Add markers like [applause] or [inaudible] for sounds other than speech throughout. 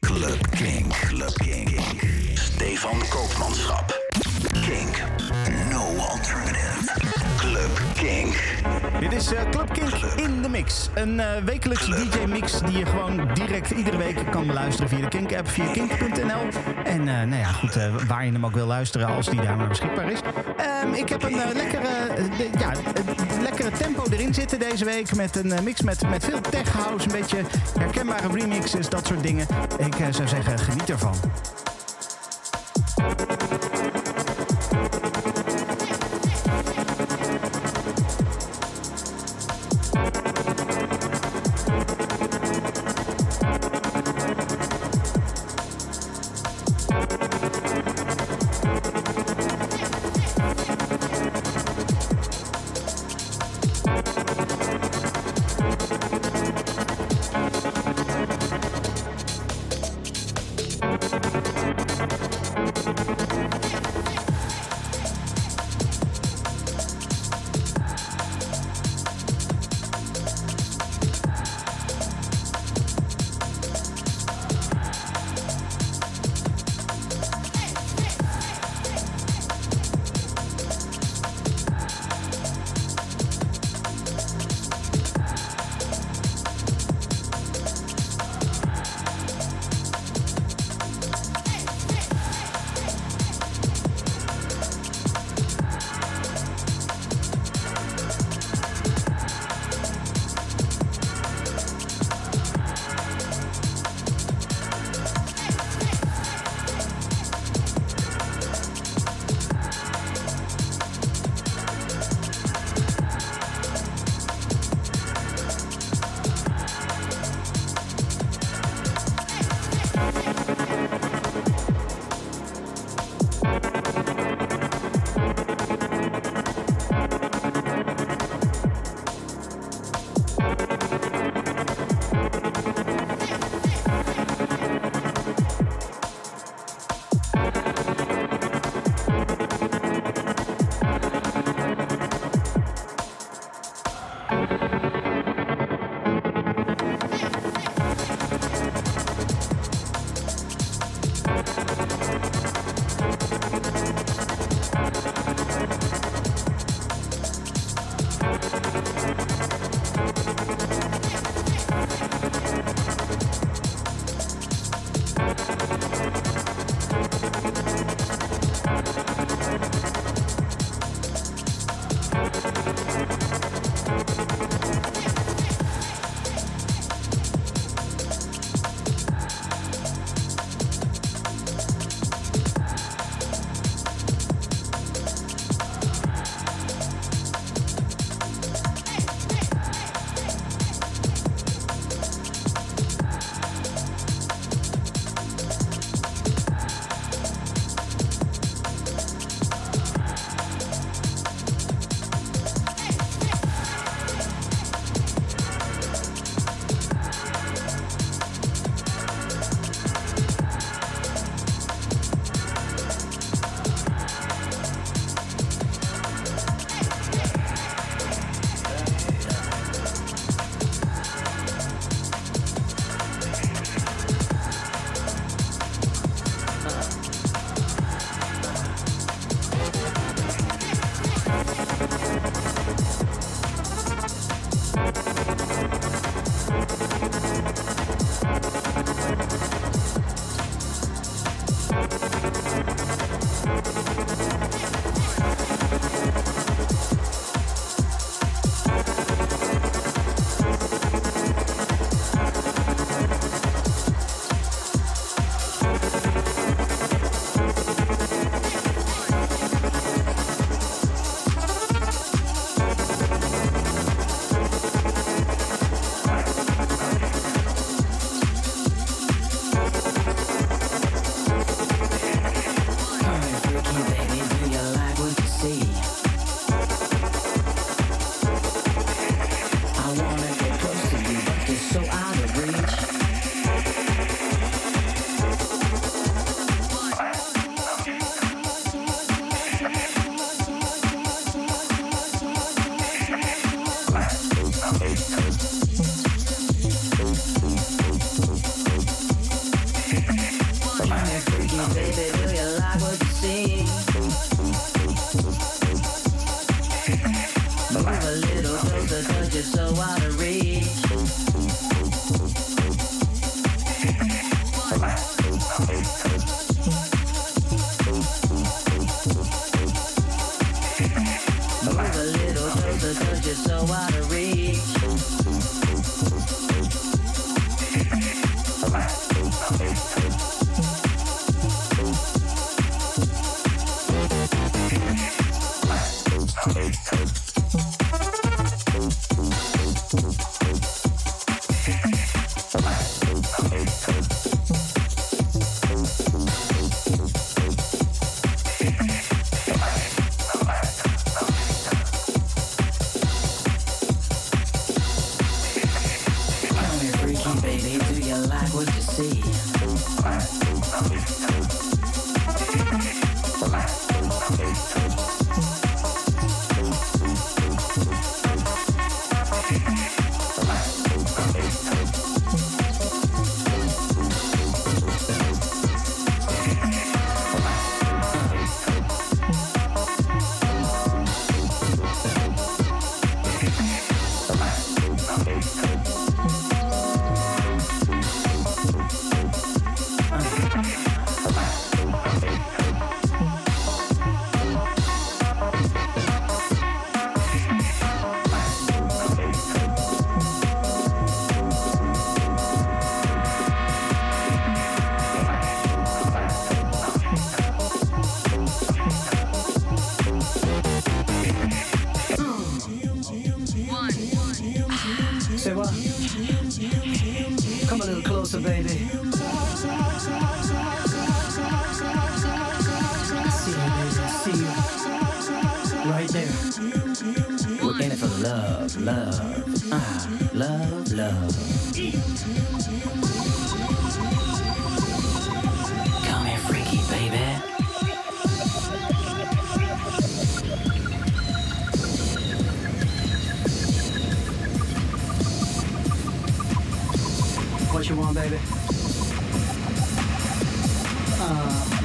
Club Kink. Club Kink. Stefan Koopmanschap. Kink. No alternative. Club Kink. Dit is eh, Club Kink in de Mix. Een eh, wekelijkse DJ-mix die je gewoon direct iedere week kan beluisteren via de Kink-app, via kink.nl. En eh, nou ja, goed, waar je hem ook wil luisteren als die daar maar beschikbaar is. Ehm, ik heb een lekkere, ja, lekkere tempo erin zitten deze week. Met een eh, mix met, met veel tech house, een beetje herkenbare remixes, dat soort dingen. Ik eh, zou zeggen, geniet ervan.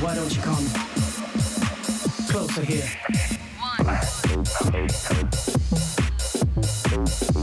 Why don't you come closer here? One.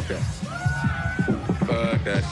Fuck that. Fuck that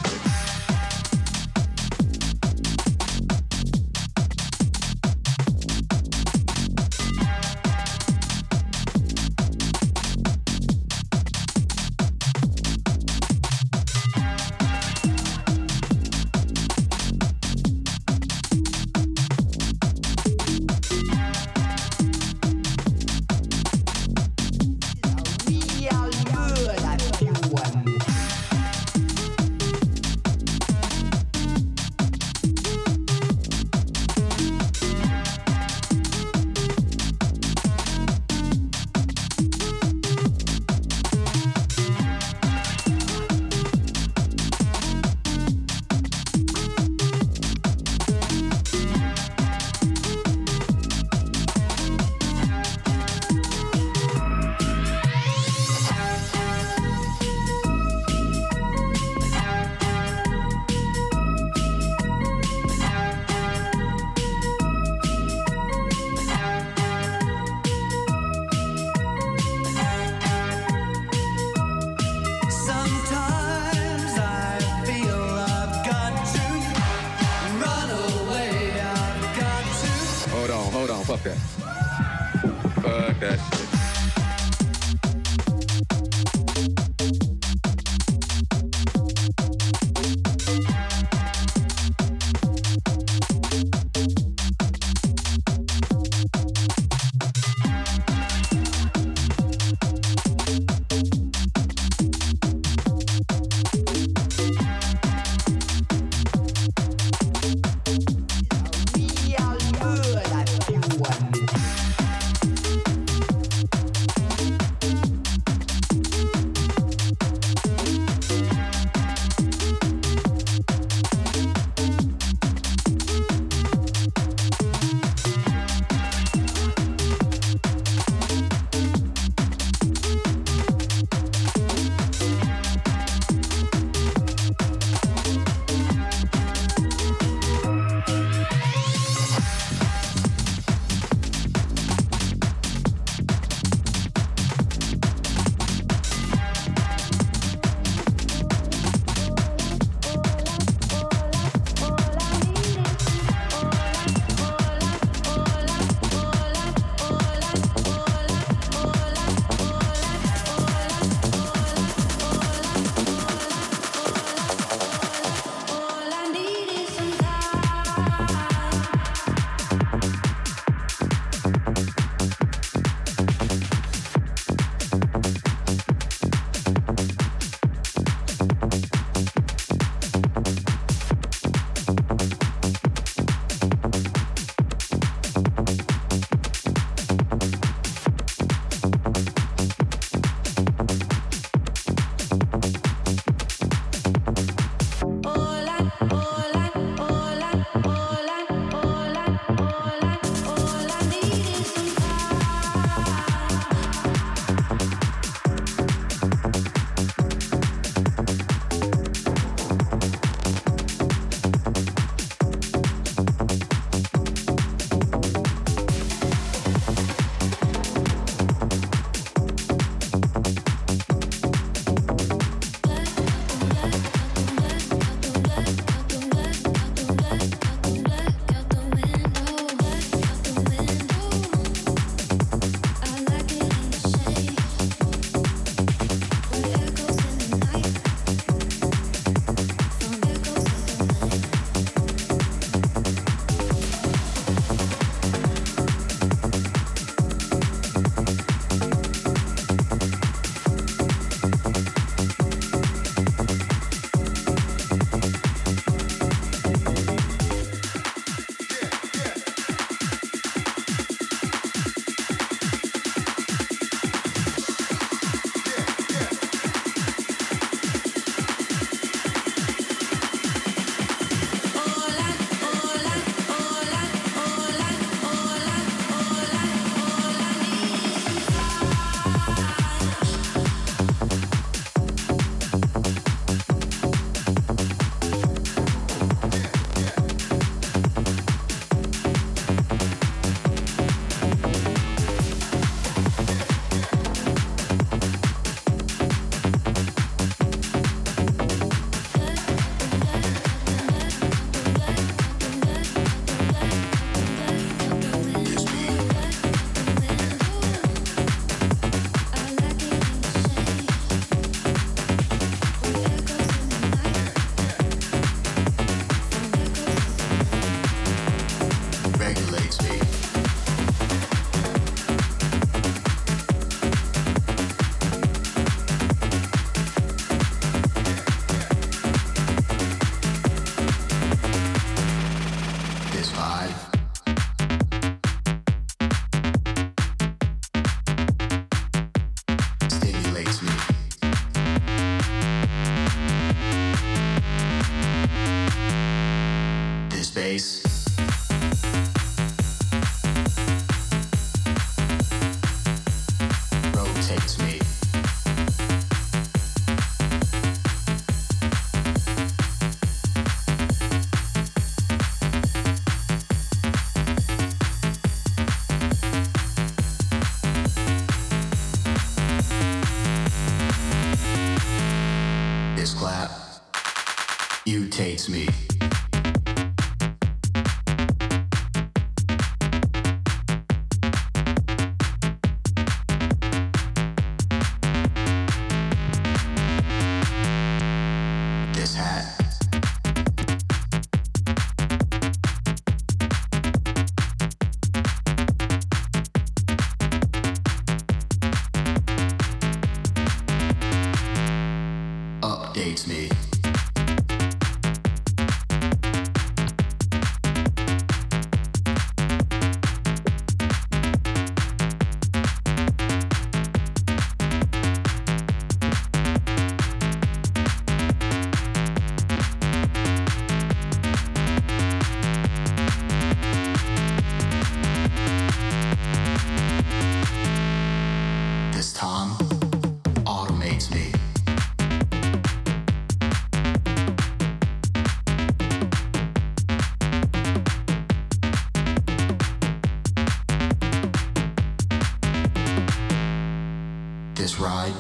ride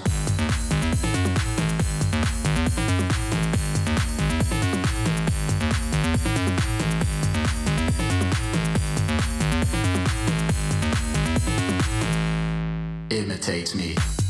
imitates me.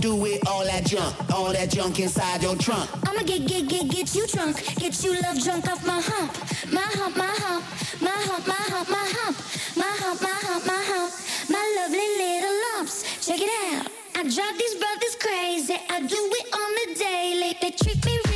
Do with all that junk? All that junk inside your trunk? I'ma get, get, get, get you drunk. Get you love drunk off my hump. My hump, my hump. My hump, my hump, my hump. My hump, my hump, my hump. My lovely little lumps. Check it out. I drive these brothers crazy. I do it on the daily. They treat me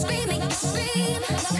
scream, make you scream.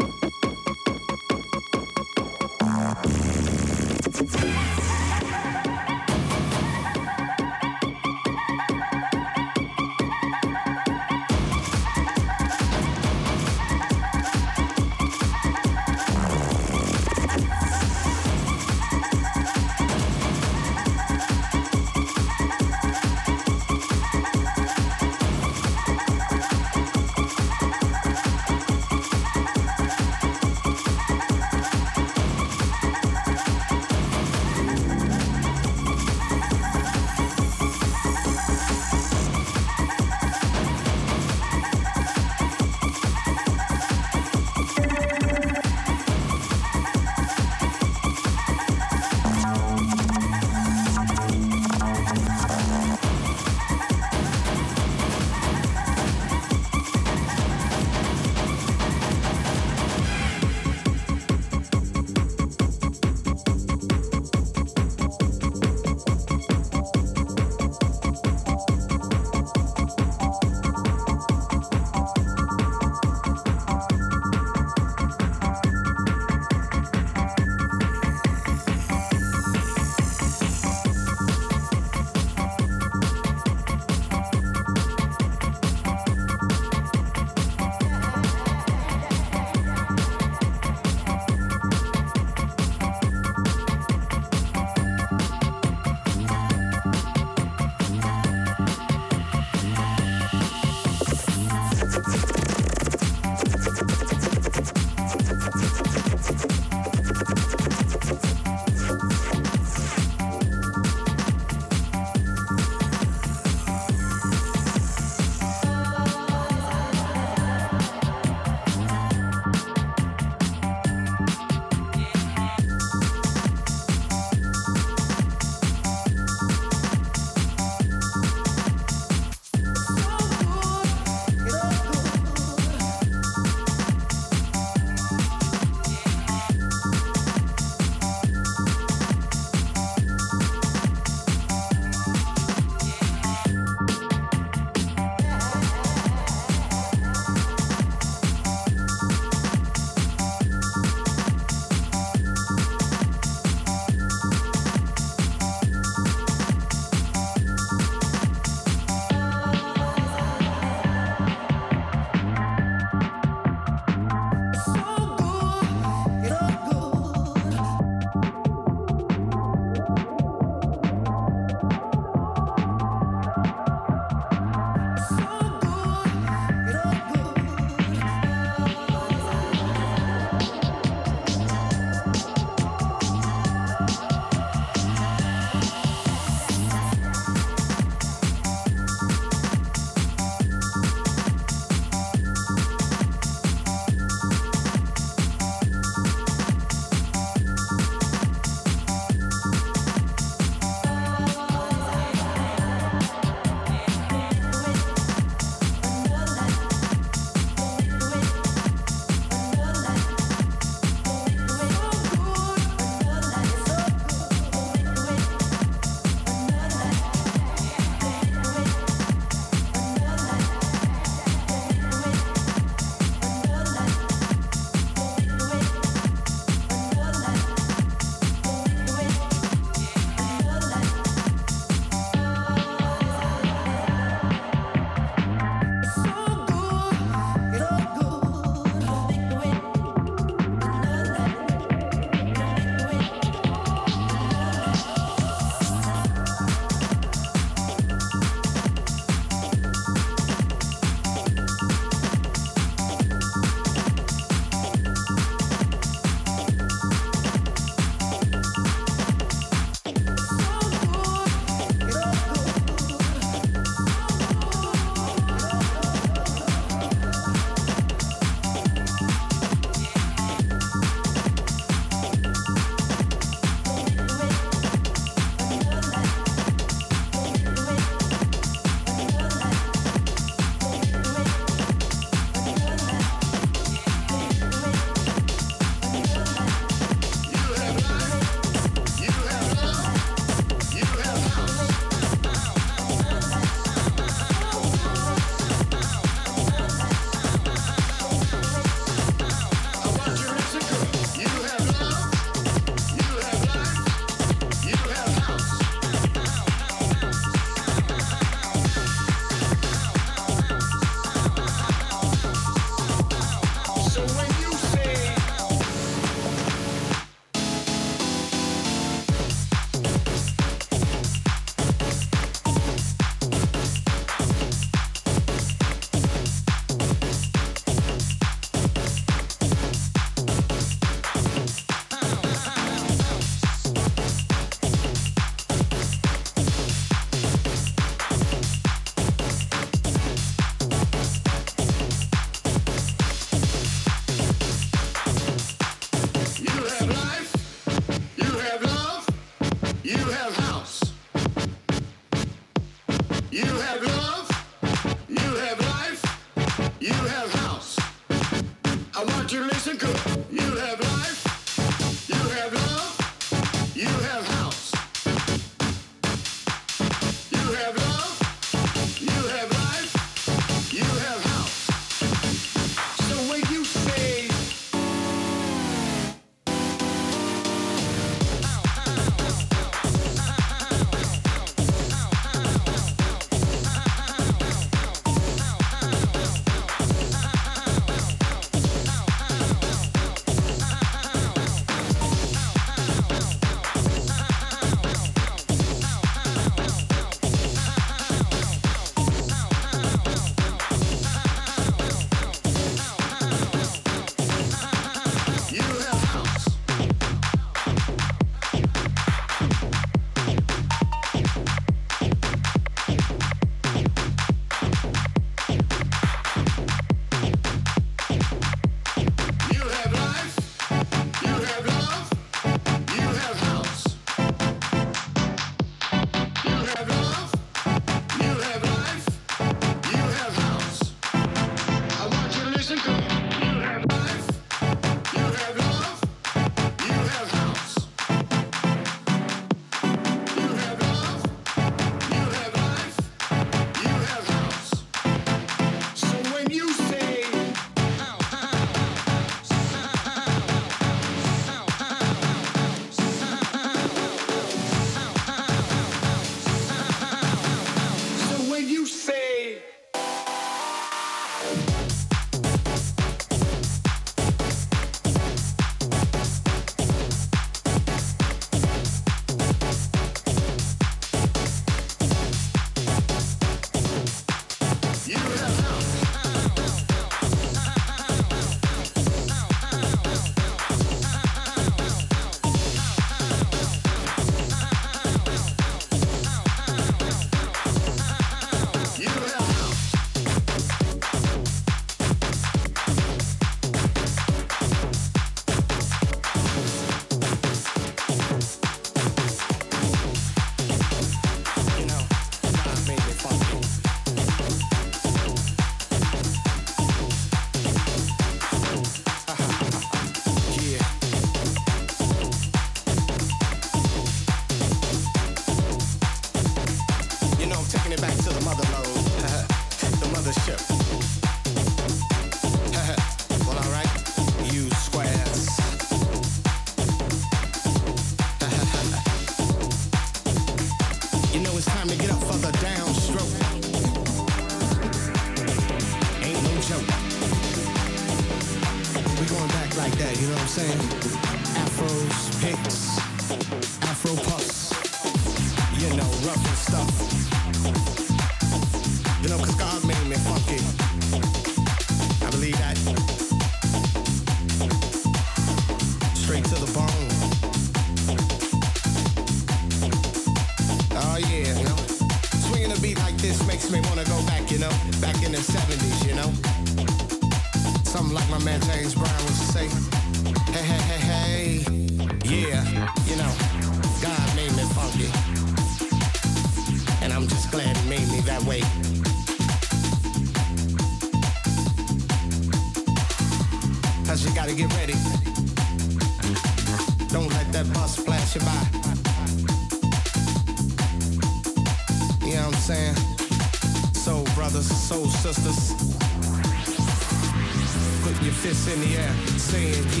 Saying yeah.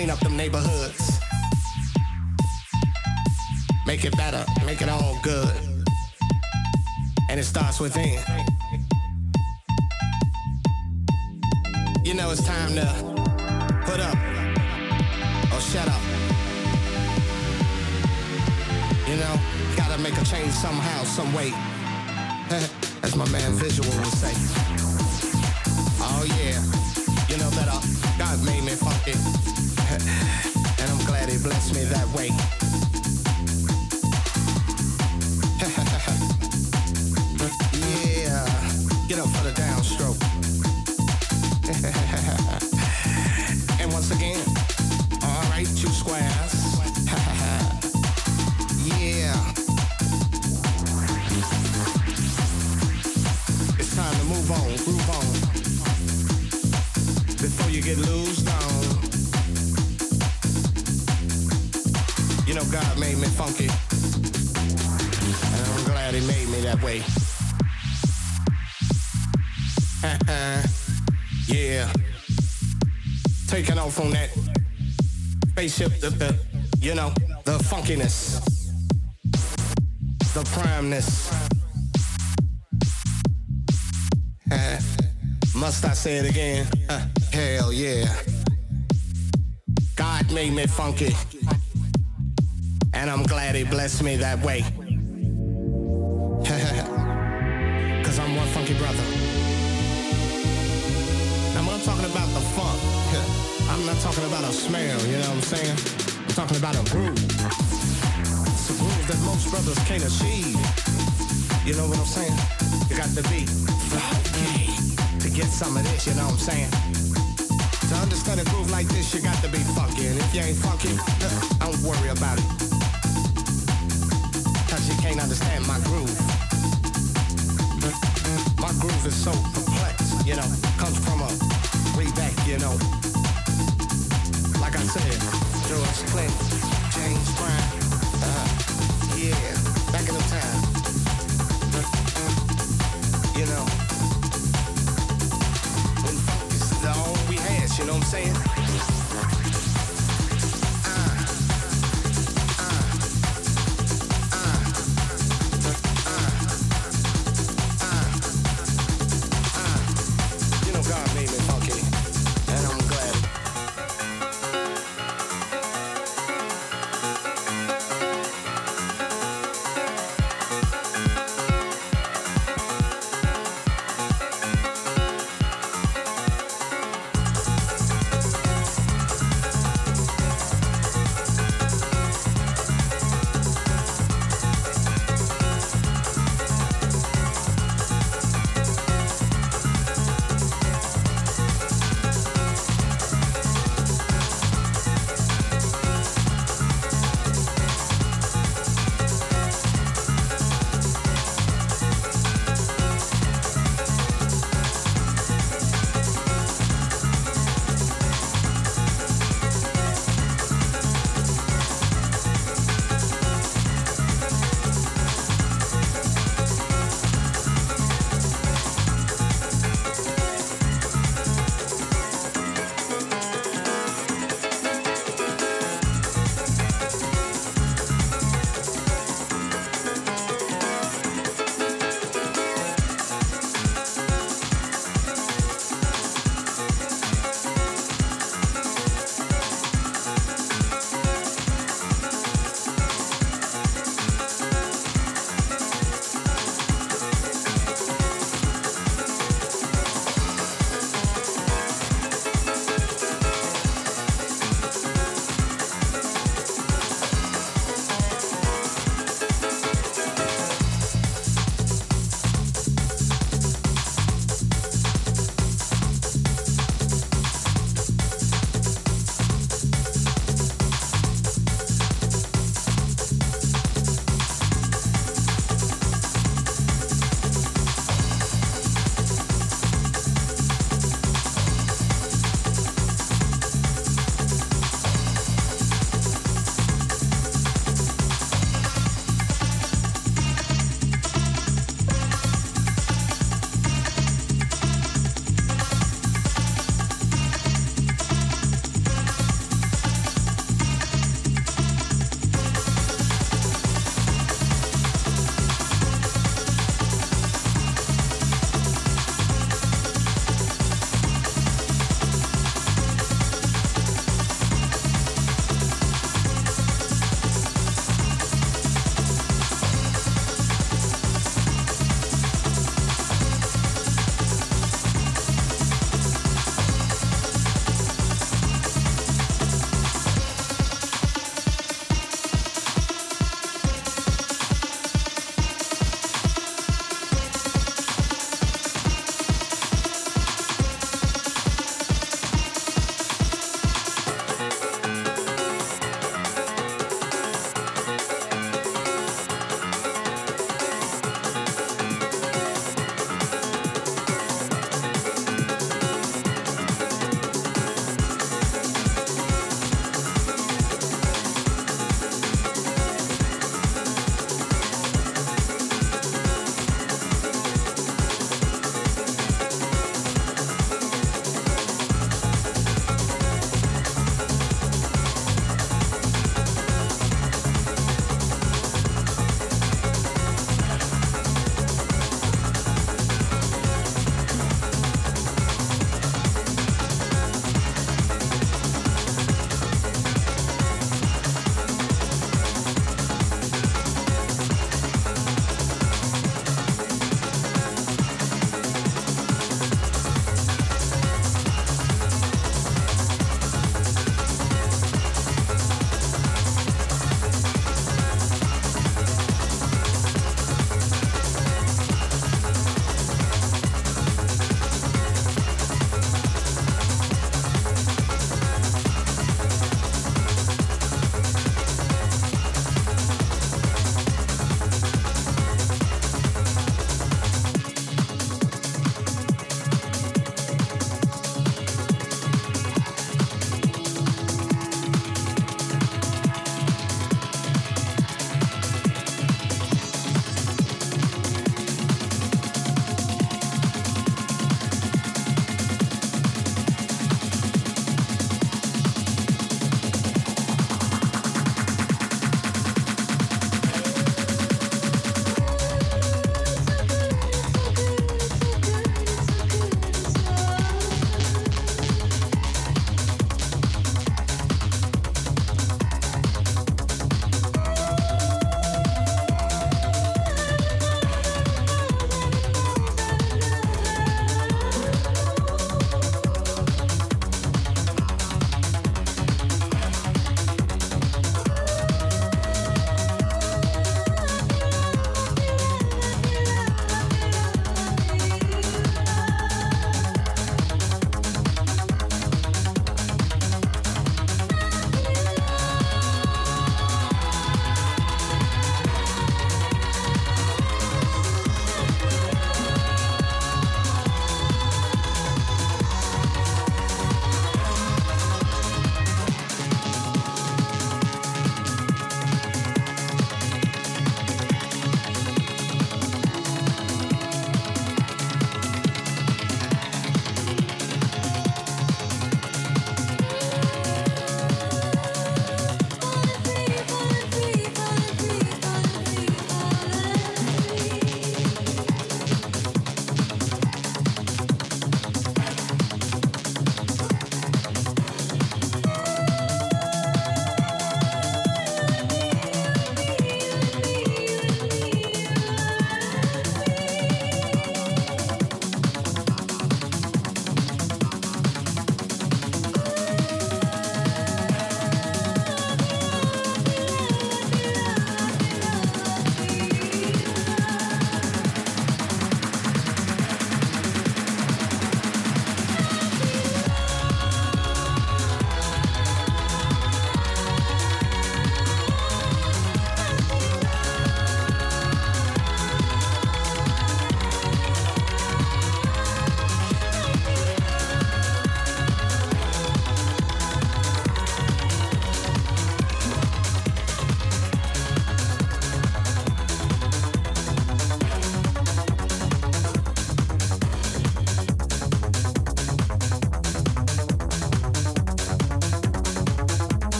Clean up them neighborhoods. Make it better, make it all good. And it starts within. You know it's time to put up or shut up. You know, gotta make a change somehow, some way. [laughs] As my man Visual would say. Oh yeah, you know that uh, God made me funky. Blessed me that way. [laughs] yeah, get up for the downstroke. [laughs] and once again, all right, two squares. [laughs] yeah. It's time to move on, groove on. Before you get loosed God made me funky. And I'm glad he made me that way. [laughs] yeah. Taking off on that spaceship, the, the you know, the funkiness, the primeness. [laughs] Must I say it again? Uh, [laughs] hell yeah. God made me funky. And I'm glad he blessed me that way. [laughs] Cause I'm one funky brother. Now when I'm talking about the funk, [laughs] I'm not talking about a smell, you know what I'm saying? I'm talking about a groove. It's a groove that most brothers can't achieve. You know what I'm saying? You got to be funky to get some of this, you know what I'm saying? To understand a groove like this, you got to be funky. And if you ain't funky, [laughs] don't worry about it. Cause you can't understand my groove. My groove is so complex, you know, comes from a way back, you know. Like I said, George Clinton, James Brown, uh, yeah, back in the time. You know, when funk is all we had, you know what I'm saying?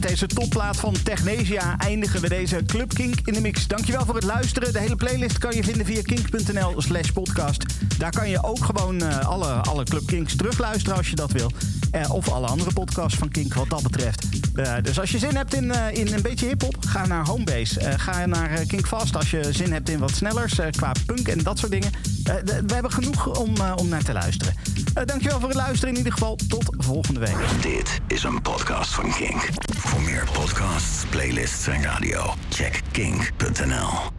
Met deze topplaat van Technesia eindigen we deze Club Kink in de mix. Dankjewel voor het luisteren. De hele playlist kan je vinden via kink.nl slash podcast. Daar kan je ook gewoon eh, alle, alle Club Kinks terugluisteren als je dat wil. Eh, of alle andere podcasts van Kink wat dat betreft. Eh, dus als je zin hebt in, in een beetje hiphop, ga naar Homebase. Ga naar Kink Fast als je zin hebt in wat snellers qua punk en dat soort dingen. We hebben genoeg om, om naar te luisteren. Dankjewel voor het luisteren in ieder geval. Tot volgende week. Dit is een podcast van Kink. Podcasts, playlists en radio, check kink.nl.